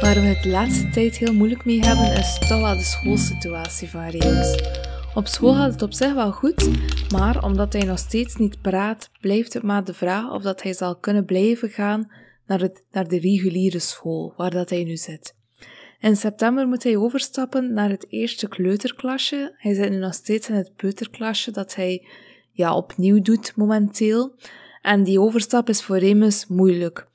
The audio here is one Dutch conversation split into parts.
Waar we het laatste tijd heel moeilijk mee hebben, is toch wel de schoolsituatie van Remus. Op school gaat het op zich wel goed, maar omdat hij nog steeds niet praat, blijft het maar de vraag of dat hij zal kunnen blijven gaan naar, het, naar de reguliere school, waar dat hij nu zit. In september moet hij overstappen naar het eerste kleuterklasje. Hij zit nu nog steeds in het peuterklasje dat hij ja, opnieuw doet momenteel. En die overstap is voor Remus moeilijk.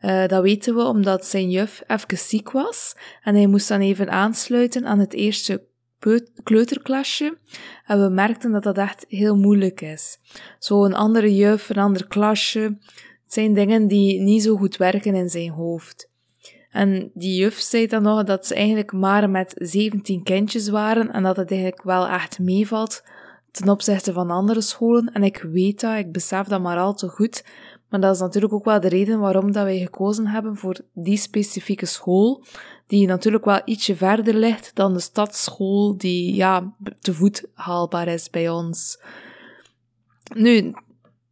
Uh, dat weten we omdat zijn juf even ziek was en hij moest dan even aansluiten aan het eerste kleuterklasje. En we merkten dat dat echt heel moeilijk is. Zo een andere juf, een ander klasje. Het zijn dingen die niet zo goed werken in zijn hoofd. En die juf zei dan nog dat ze eigenlijk maar met 17 kindjes waren en dat het eigenlijk wel echt meevalt ten opzichte van andere scholen. En ik weet dat, ik besef dat maar al te goed. Maar dat is natuurlijk ook wel de reden waarom dat wij gekozen hebben voor die specifieke school, die natuurlijk wel ietsje verder ligt dan de stadsschool, die ja, te voet haalbaar is bij ons. Nu,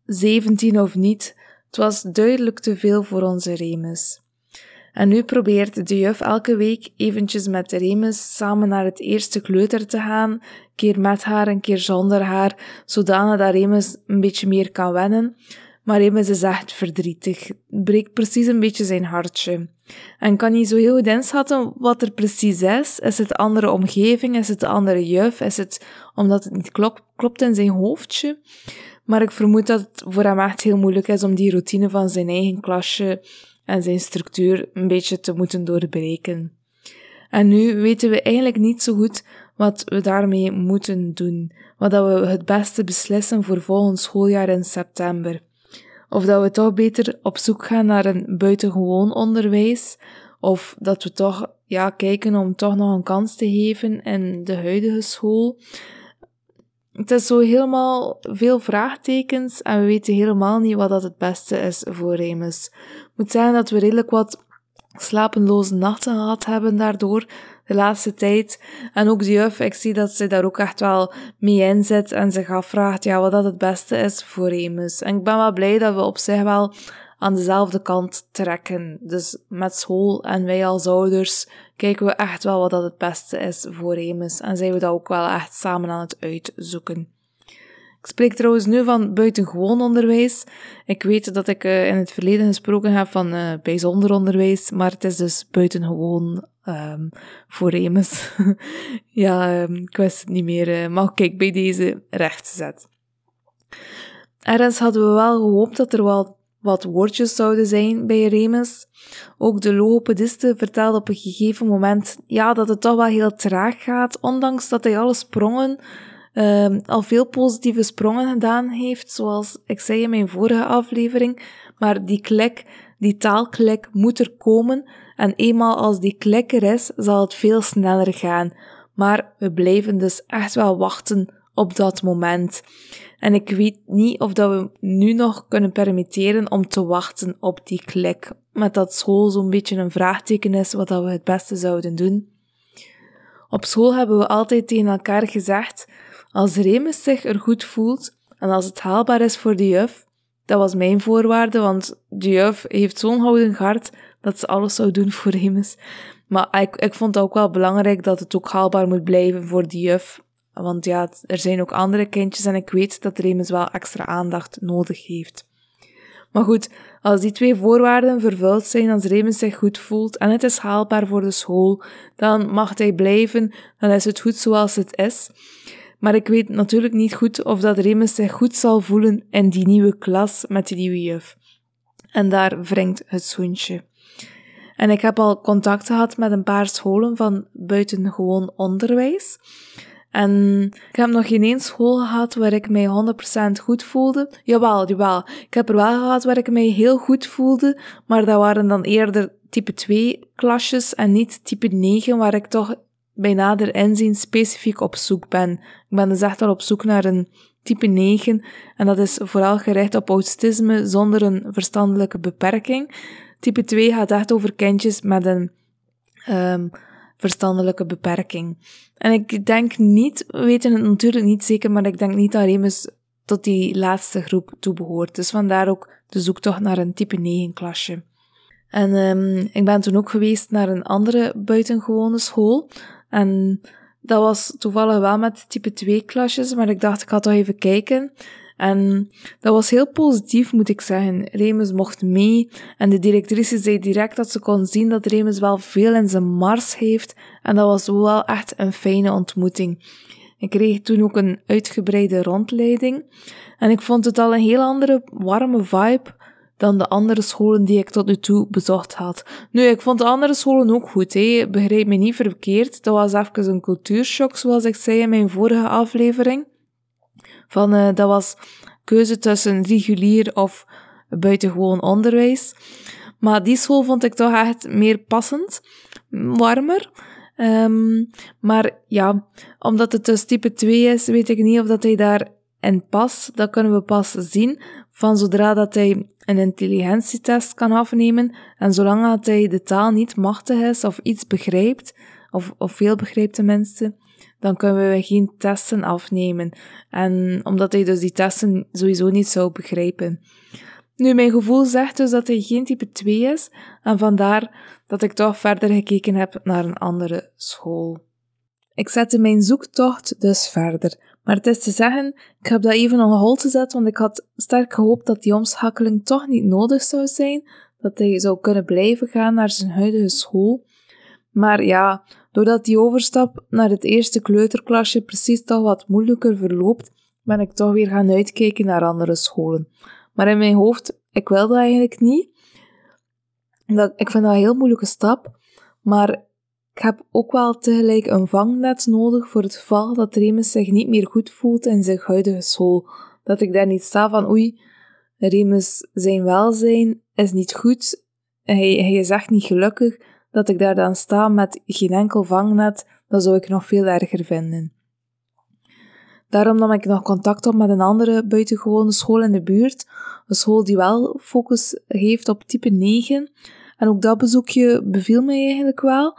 17 of niet, het was duidelijk te veel voor onze Remus. En nu probeert de juf elke week eventjes met Remus samen naar het eerste kleuter te gaan, keer met haar, een keer zonder haar, zodanig dat Remus een beetje meer kan wennen. Maar Remus is echt verdrietig. Breekt precies een beetje zijn hartje. En kan niet zo heel goed inschatten wat er precies is. Is het andere omgeving? Is het de andere juf? Is het omdat het niet klopt, klopt in zijn hoofdje? Maar ik vermoed dat het voor hem echt heel moeilijk is om die routine van zijn eigen klasje en zijn structuur een beetje te moeten doorbreken. En nu weten we eigenlijk niet zo goed wat we daarmee moeten doen, wat dat we het beste beslissen voor volgend schooljaar in september. Of dat we toch beter op zoek gaan naar een buitengewoon onderwijs, of dat we toch ja, kijken om toch nog een kans te geven in de huidige school. Het is zo helemaal veel vraagtekens en we weten helemaal niet wat dat het beste is voor Remus. Moet zeggen dat we redelijk wat slapenloze nachten gehad hebben daardoor de laatste tijd. En ook de juf, ik zie dat ze daar ook echt wel mee inzet en zich afvraagt ja, wat dat het beste is voor Remus. En ik ben wel blij dat we op zich wel aan dezelfde kant trekken. Dus met school en wij als ouders kijken we echt wel wat dat het beste is voor Remus. En zijn we dat ook wel echt samen aan het uitzoeken. Ik spreek trouwens nu van buitengewoon onderwijs. Ik weet dat ik uh, in het verleden gesproken heb van uh, bijzonder onderwijs, maar het is dus buitengewoon um, voor Remus. ja, um, ik wist het niet meer, uh, maar kijk, bij deze rechtszet. Ergens hadden we wel gehoopt dat er wel wat woordjes zouden zijn bij Remus. Ook de logopediste vertelde op een gegeven moment ja, dat het toch wel heel traag gaat, ondanks dat hij alle sprongen um, al veel positieve sprongen gedaan heeft, zoals ik zei in mijn vorige aflevering. Maar die klik, die taalklik moet er komen. En eenmaal als die klik er is, zal het veel sneller gaan. Maar we blijven dus echt wel wachten op dat moment. En ik weet niet of dat we nu nog kunnen permitteren om te wachten op die klik. Met dat school zo'n beetje een vraagteken is wat dat we het beste zouden doen. Op school hebben we altijd tegen elkaar gezegd als Remus zich er goed voelt en als het haalbaar is voor de juf, dat was mijn voorwaarde, want de juf heeft zo'n houden hart dat ze alles zou doen voor Remus. Maar ik, ik vond het ook wel belangrijk dat het ook haalbaar moet blijven voor de juf. Want ja, er zijn ook andere kindjes en ik weet dat Remus wel extra aandacht nodig heeft. Maar goed, als die twee voorwaarden vervuld zijn, als Remus zich goed voelt en het is haalbaar voor de school, dan mag hij blijven, dan is het goed zoals het is. Maar ik weet natuurlijk niet goed of dat Remus zich goed zal voelen in die nieuwe klas met die nieuwe juf. En daar wringt het schoentje. En ik heb al contact gehad met een paar scholen van buitengewoon onderwijs. En ik heb nog geen één school gehad waar ik mij 100% goed voelde. Jawel, jawel. Ik heb er wel gehad waar ik mij heel goed voelde, maar dat waren dan eerder type 2 klasjes en niet type 9, waar ik toch bij nader inzien specifiek op zoek ben. Ik ben dus echt al op zoek naar een type 9 en dat is vooral gericht op autisme zonder een verstandelijke beperking. Type 2 gaat echt over kindjes met een um, verstandelijke beperking. En ik denk niet, we weten het natuurlijk niet zeker, maar ik denk niet dat Remus tot die laatste groep toebehoort. Dus vandaar ook de zoektocht naar een type 9 klasje. En um, ik ben toen ook geweest naar een andere buitengewone school. En dat was toevallig wel met type 2 klasjes, maar ik dacht ik ga toch even kijken. En dat was heel positief, moet ik zeggen. Remus mocht mee en de directrice zei direct dat ze kon zien dat Remus wel veel in zijn mars heeft en dat was wel echt een fijne ontmoeting. Ik kreeg toen ook een uitgebreide rondleiding en ik vond het al een heel andere warme vibe dan de andere scholen die ik tot nu toe bezocht had. Nu, ik vond de andere scholen ook goed, hè. begrijp me niet verkeerd. Dat was even een cultuurshock, zoals ik zei in mijn vorige aflevering. Van, uh, dat was keuze tussen regulier of buitengewoon onderwijs. Maar die school vond ik toch echt meer passend, warmer. Um, maar ja, omdat het dus type 2 is, weet ik niet of dat hij daar in past. Dat kunnen we pas zien van zodra dat hij een intelligentietest kan afnemen en zolang hij de taal niet machtig is of iets begrijpt, of, of veel begrijpt tenminste, dan kunnen we geen testen afnemen. En omdat hij dus die testen sowieso niet zou begrijpen. Nu, mijn gevoel zegt dus dat hij geen type 2 is, en vandaar dat ik toch verder gekeken heb naar een andere school. Ik zette mijn zoektocht dus verder, maar het is te zeggen, ik heb dat even on hold gezet, want ik had sterk gehoopt dat die omschakeling toch niet nodig zou zijn, dat hij zou kunnen blijven gaan naar zijn huidige school. Maar ja, doordat die overstap naar het eerste kleuterklasje precies toch wat moeilijker verloopt, ben ik toch weer gaan uitkijken naar andere scholen. Maar in mijn hoofd, ik wil dat eigenlijk niet. Ik vind dat een heel moeilijke stap, maar ik heb ook wel tegelijk een vangnet nodig voor het geval dat Remus zich niet meer goed voelt in zijn huidige school. Dat ik daar niet sta van, oei, Remus zijn welzijn is niet goed, hij, hij is echt niet gelukkig, dat ik daar dan sta met geen enkel vangnet, dat zou ik nog veel erger vinden. Daarom nam ik nog contact op met een andere buitengewone school in de buurt, een school die wel focus heeft op type 9. En ook dat bezoekje beviel mij eigenlijk wel,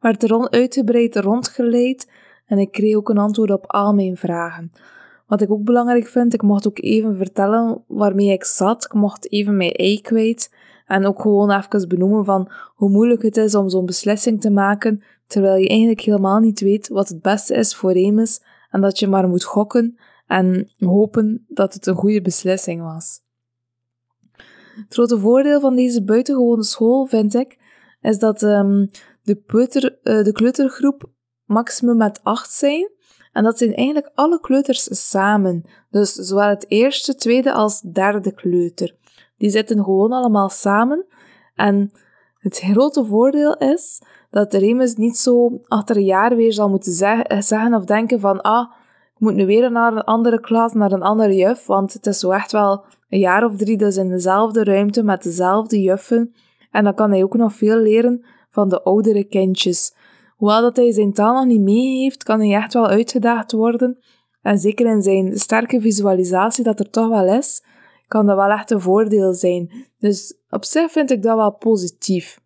werd er uitgebreid rondgeleid en ik kreeg ook een antwoord op al mijn vragen. Wat ik ook belangrijk vind, ik mocht ook even vertellen waarmee ik zat, ik mocht even mijn ei kwijt en ook gewoon even benoemen van hoe moeilijk het is om zo'n beslissing te maken, terwijl je eigenlijk helemaal niet weet wat het beste is voor Remus en dat je maar moet gokken en hopen dat het een goede beslissing was. Het grote voordeel van deze buitengewone school, vind ik, is dat um, de, peuter, uh, de kleutergroep maximum met acht zijn. En dat zijn eigenlijk alle kleuters samen. Dus zowel het eerste, tweede als derde kleuter. Die zitten gewoon allemaal samen. En het grote voordeel is dat Remus niet zo achter een jaar weer zal moeten zeggen of denken van ah, ik moet nu weer naar een andere klas, naar een andere juf, want het is zo echt wel een jaar of drie dus in dezelfde ruimte met dezelfde juffen. En dan kan hij ook nog veel leren van de oudere kindjes. Hoewel dat hij zijn taal nog niet mee heeft, kan hij echt wel uitgedaagd worden. En zeker in zijn sterke visualisatie dat er toch wel is, kan dat wel echt een voordeel zijn. Dus op zich vind ik dat wel positief.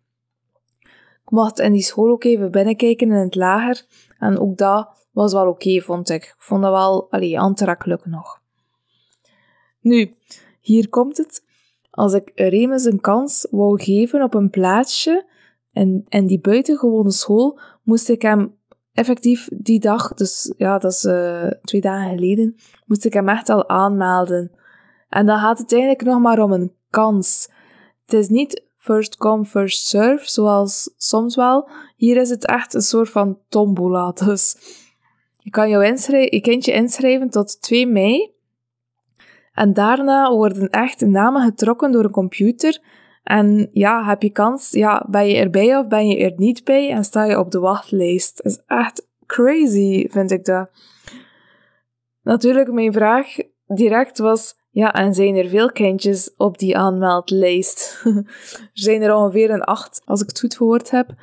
Ik mocht in die school ook even binnenkijken in het lager. En ook dat was wel oké, vond ik. Ik vond dat wel allee, aantrekkelijk nog. Nu, hier komt het. Als ik Remus een kans wou geven op een plaatsje in, in die buitengewone school, moest ik hem effectief die dag, dus ja, dat is uh, twee dagen geleden, moest ik hem echt al aanmelden. En dan gaat het eigenlijk nog maar om een kans. Het is niet first come, first serve, zoals soms wel. Hier is het echt een soort van tombola. Dus je kan jou inschrijven, je kindje inschrijven tot 2 mei. En daarna worden echt namen getrokken door een computer. En ja, heb je kans, ja, ben je erbij of ben je er niet bij en sta je op de wachtlijst. Dat is echt crazy, vind ik dat. Natuurlijk, mijn vraag direct was, ja, en zijn er veel kindjes op die aanmeldlijst? er zijn er ongeveer een acht, als ik het goed gehoord heb.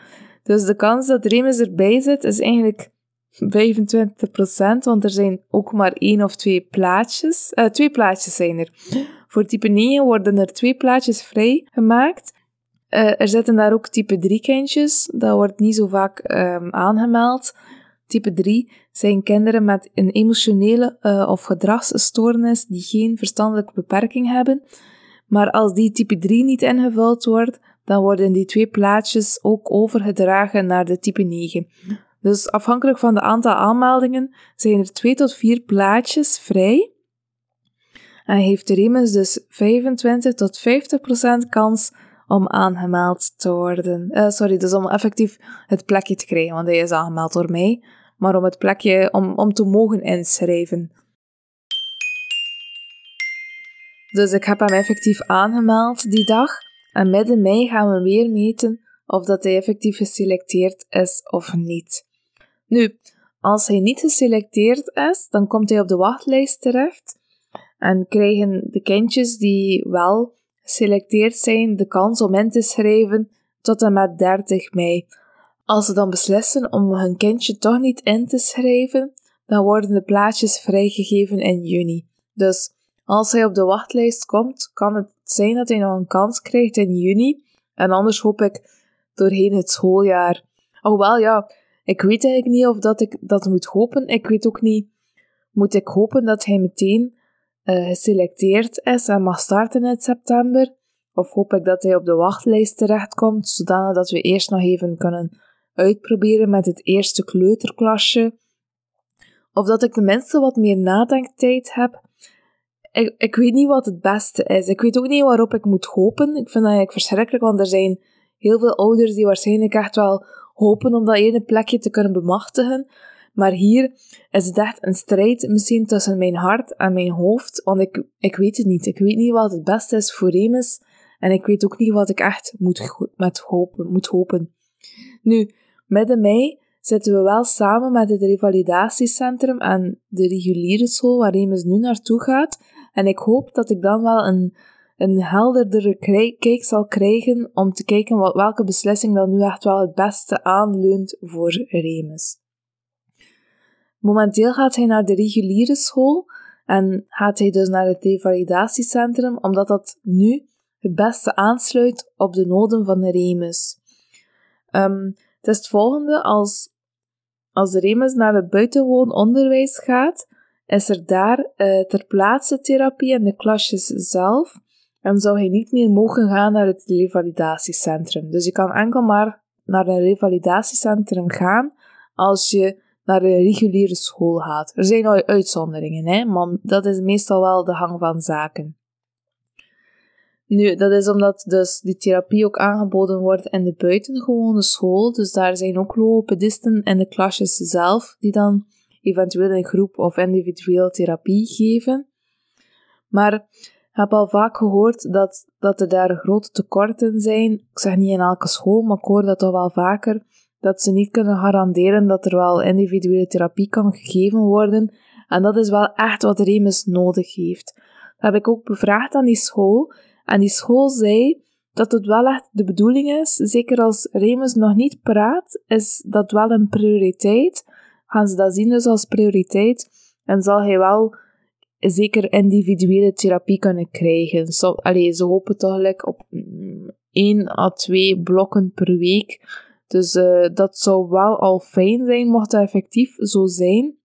Dus de kans dat Remus erbij zit, is eigenlijk 25%, want er zijn ook maar één of twee plaatjes. Uh, twee plaatjes zijn er. Voor type 9 worden er twee plaatjes vrijgemaakt. Uh, er zitten daar ook type 3 kindjes. Dat wordt niet zo vaak um, aangemeld. Type 3 zijn kinderen met een emotionele uh, of gedragsstoornis die geen verstandelijke beperking hebben. Maar als die type 3 niet ingevuld wordt, dan worden die twee plaatjes ook overgedragen naar de type 9. Dus afhankelijk van het aantal aanmeldingen zijn er 2 tot 4 plaatjes vrij. En heeft de Remus dus 25 tot 50 procent kans om aangemeld te worden. Uh, sorry, dus om effectief het plekje te krijgen, want hij is aangemeld door mij. Maar om het plekje, om, om te mogen inschrijven. Dus ik heb hem effectief aangemeld die dag. En midden mei gaan we weer meten of dat hij effectief geselecteerd is of niet. Nu, als hij niet geselecteerd is, dan komt hij op de wachtlijst terecht en krijgen de kindjes die wel geselecteerd zijn de kans om in te schrijven tot en met 30 mei. Als ze dan beslissen om hun kindje toch niet in te schrijven, dan worden de plaatjes vrijgegeven in juni. Dus als hij op de wachtlijst komt, kan het zijn dat hij nog een kans krijgt in juni. En anders hoop ik doorheen het schooljaar. Alhoewel, ja, ik weet eigenlijk niet of dat ik dat moet hopen. Ik weet ook niet, moet ik hopen dat hij meteen uh, geselecteerd is en mag starten in september? Of hoop ik dat hij op de wachtlijst terechtkomt, zodat we eerst nog even kunnen uitproberen met het eerste kleuterklasje? Of dat ik tenminste wat meer nadenktijd heb? Ik, ik weet niet wat het beste is. Ik weet ook niet waarop ik moet hopen. Ik vind dat eigenlijk verschrikkelijk, want er zijn heel veel ouders die waarschijnlijk echt wel hopen om dat ene plekje te kunnen bemachtigen. Maar hier is het echt een strijd misschien tussen mijn hart en mijn hoofd, want ik, ik weet het niet. Ik weet niet wat het beste is voor Remus en ik weet ook niet wat ik echt moet, met hopen, moet hopen. Nu, midden mei zitten we wel samen met het revalidatiecentrum en de reguliere school waar Remus nu naartoe gaat. En ik hoop dat ik dan wel een, een helderdere kijk zal krijgen om te kijken wat, welke beslissing dan nu echt wel het beste aanleunt voor Remus. Momenteel gaat hij naar de reguliere school en gaat hij dus naar het revalidatiecentrum, omdat dat nu het beste aansluit op de noden van de Remus. Um, het is het volgende, als, als de Remus naar het buitengewoon onderwijs gaat, is er daar uh, ter plaatse therapie in de klasjes zelf en zou hij niet meer mogen gaan naar het revalidatiecentrum. Dus je kan enkel maar naar een revalidatiecentrum gaan als je naar een reguliere school gaat. Er zijn al uitzonderingen, hè, maar dat is meestal wel de hang van zaken. Nu, dat is omdat dus die therapie ook aangeboden wordt in de buitengewone school. Dus daar zijn ook logopedisten in de klasjes zelf die dan eventueel in groep of individueel therapie geven. Maar ik heb al vaak gehoord dat, dat er daar grote tekorten zijn. Ik zeg niet in elke school, maar ik hoor dat toch wel vaker dat ze niet kunnen garanderen dat er wel individuele therapie kan gegeven worden. En dat is wel echt wat Remus nodig heeft. Dat heb ik ook bevraagd aan die school. En die school zei dat het wel echt de bedoeling is, zeker als Remus nog niet praat, is dat wel een prioriteit. Gaan ze dat zien dus als prioriteit en zal hij wel zeker individuele therapie kunnen krijgen. Zo, ze hopen toch op mm, één à twee blokken per week dus uh, dat zou wel al fijn zijn, mocht dat effectief zo zijn.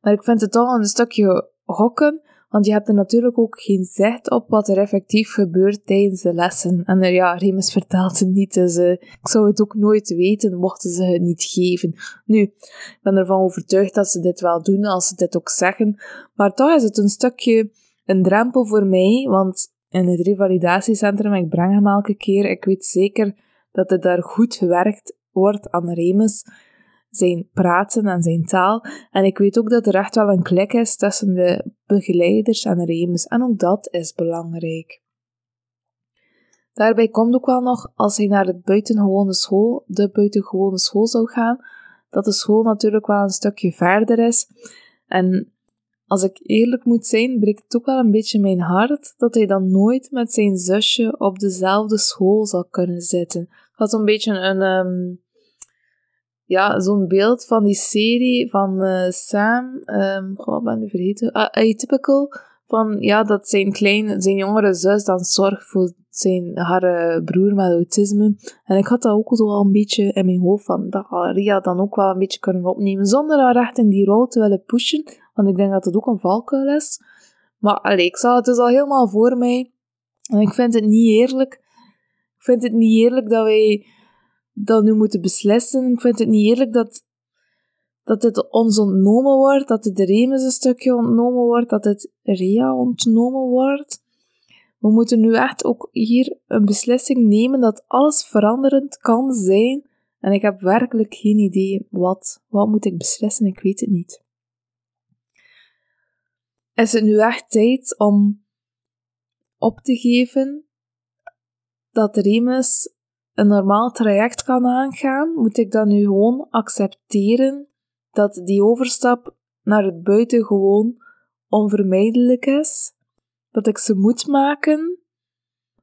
Maar ik vind het toch een stukje hokken, want je hebt er natuurlijk ook geen zicht op wat er effectief gebeurt tijdens de lessen. En uh, ja, Remus vertelt het niet, dus uh, ik zou het ook nooit weten mochten ze het niet geven. Nu, ik ben ervan overtuigd dat ze dit wel doen, als ze dit ook zeggen. Maar toch is het een stukje een drempel voor mij, want in het revalidatiecentrum, ik breng hem elke keer, ik weet zeker dat er daar goed gewerkt wordt aan Remus, zijn praten en zijn taal. En ik weet ook dat er echt wel een klik is tussen de begeleiders en Remus. En ook dat is belangrijk. Daarbij komt ook wel nog, als hij naar het buitengewone school, de buitengewone school zou gaan, dat de school natuurlijk wel een stukje verder is. En als ik eerlijk moet zijn, breekt het ook wel een beetje mijn hart dat hij dan nooit met zijn zusje op dezelfde school zal kunnen zitten had zo'n beetje een, um, ja, zo'n beeld van die serie van uh, Sam, um, ben nu vergeten, uh, Atypical, van ja, dat zijn kleine, zijn jongere zus dan zorgt voor zijn, haar broer met autisme. En ik had dat ook zo al een beetje in mijn hoofd van, dat Ria dan ook wel een beetje kunnen opnemen, zonder haar echt in die rol te willen pushen, want ik denk dat het ook een valkuil is. Maar allee, ik zag het dus al helemaal voor mij. En ik vind het niet eerlijk. Ik vind het niet eerlijk dat wij dat nu moeten beslissen. Ik vind het niet eerlijk dat, dat het ons ontnomen wordt, dat het de Remus een stukje ontnomen wordt, dat het Ria ontnomen wordt. We moeten nu echt ook hier een beslissing nemen dat alles veranderend kan zijn. En ik heb werkelijk geen idee wat. Wat moet ik beslissen? Ik weet het niet. Is het nu echt tijd om op te geven dat Remus een normaal traject kan aangaan? Moet ik dan nu gewoon accepteren dat die overstap naar het buitengewoon onvermijdelijk is? Dat ik ze moet maken?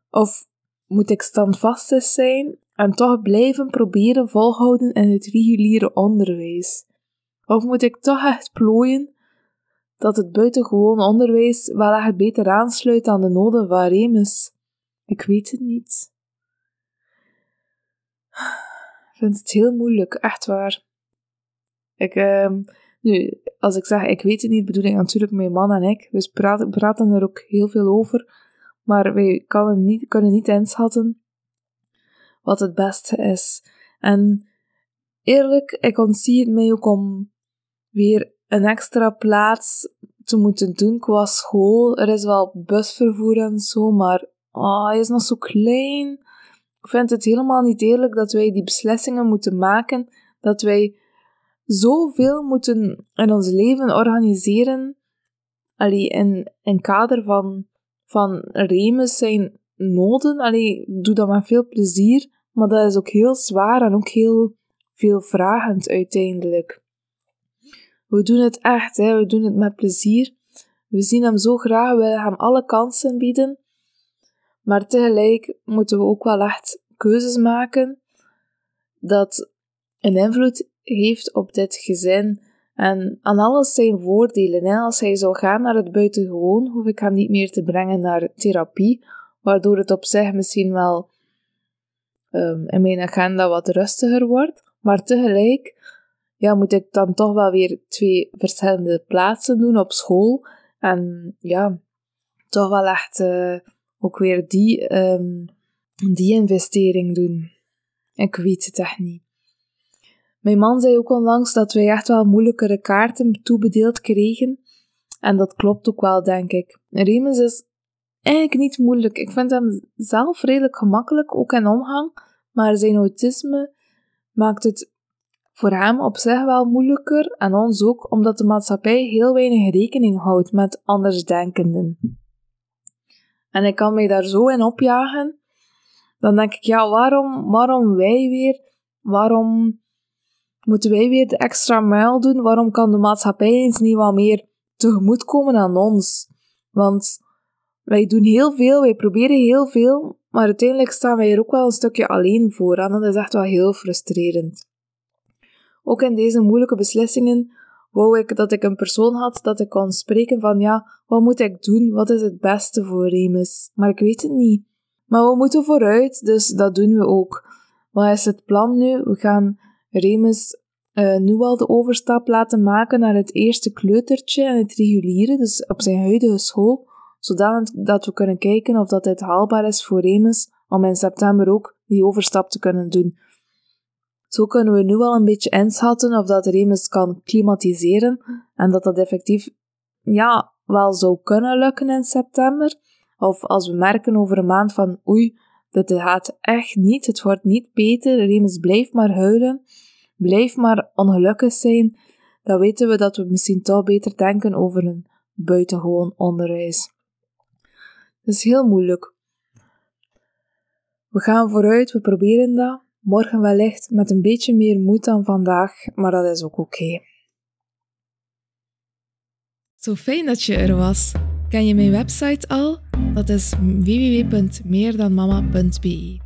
Of moet ik standvastig zijn en toch blijven proberen volhouden in het reguliere onderwijs? Of moet ik toch echt plooien dat het buitengewoon onderwijs wel echt beter aansluit aan de noden van Remus? Ik weet het niet. Ik vind het heel moeilijk, echt waar. Ik, uh, nu, als ik zeg ik weet het niet, bedoel ik natuurlijk mijn man en ik. We praten, praten er ook heel veel over, maar wij kunnen niet, kunnen niet inschatten wat het beste is. En eerlijk, ik ontzie het mij ook om weer een extra plaats te moeten doen qua school. Er is wel busvervoer en zo, maar oh, hij is nog zo klein. Ik vind het helemaal niet eerlijk dat wij die beslissingen moeten maken, dat wij zoveel moeten in ons leven organiseren, allee, in een kader van, van Remus zijn noden. Allee, doe dat met veel plezier, maar dat is ook heel zwaar en ook heel veel vragend uiteindelijk. We doen het echt, hè? we doen het met plezier. We zien hem zo graag, we willen hem alle kansen bieden. Maar tegelijk moeten we ook wel echt keuzes maken dat een invloed heeft op dit gezin. En aan alles zijn voordelen. Hè? Als hij zou gaan naar het buitengewoon, hoef ik hem niet meer te brengen naar therapie, waardoor het op zich misschien wel um, in mijn agenda wat rustiger wordt. Maar tegelijk ja, moet ik dan toch wel weer twee verschillende plaatsen doen op school. En ja, toch wel echt uh, ook weer die, um, die investering doen. Ik weet het echt niet. Mijn man zei ook onlangs dat wij echt wel moeilijkere kaarten toebedeeld kregen. En dat klopt ook wel, denk ik. Remus is eigenlijk niet moeilijk. Ik vind hem zelf redelijk gemakkelijk, ook in omgang. Maar zijn autisme maakt het voor hem op zich wel moeilijker en ons ook, omdat de maatschappij heel weinig rekening houdt met andersdenkenden. En ik kan mij daar zo in opjagen. Dan denk ik, ja, waarom, waarom wij weer? Waarom moeten wij weer de extra mijl doen? Waarom kan de maatschappij eens niet wat meer tegemoetkomen aan ons? Want wij doen heel veel, wij proberen heel veel, maar uiteindelijk staan wij er ook wel een stukje alleen voor. En dat is echt wel heel frustrerend. Ook in deze moeilijke beslissingen wou ik dat ik een persoon had dat ik kon spreken van ja, wat moet ik doen? Wat is het beste voor Remus? Maar ik weet het niet. Maar we moeten vooruit, dus dat doen we ook. Wat is het plan nu? We gaan Remus uh, nu al de overstap laten maken naar het eerste kleutertje en het reguliere, dus op zijn huidige school, zodat dat we kunnen kijken of dat het haalbaar is voor Remus om in september ook die overstap te kunnen doen. Zo kunnen we nu al een beetje inschatten of dat Remus kan klimatiseren en dat dat effectief ja, wel zou kunnen lukken in september. Of als we merken over een maand van oei, dit gaat echt niet, het wordt niet beter, Remus blijft maar huilen, blijft maar ongelukkig zijn, dan weten we dat we misschien toch beter denken over een buitengewoon onderwijs. Het is heel moeilijk. We gaan vooruit, we proberen dat. Morgen wellicht met een beetje meer moed dan vandaag, maar dat is ook oké. Zo fijn dat je er was. Ken je mijn website al? Dat is www.meerdanmama.be.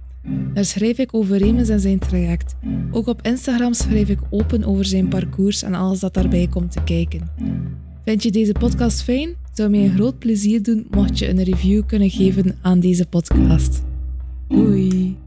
Daar schrijf ik over Remus en zijn traject. Ook op Instagram schrijf ik open over zijn parcours en alles dat daarbij komt te kijken. Vind je deze podcast fijn? Zou mij een groot plezier doen mocht je een review kunnen geven aan deze podcast. Doei!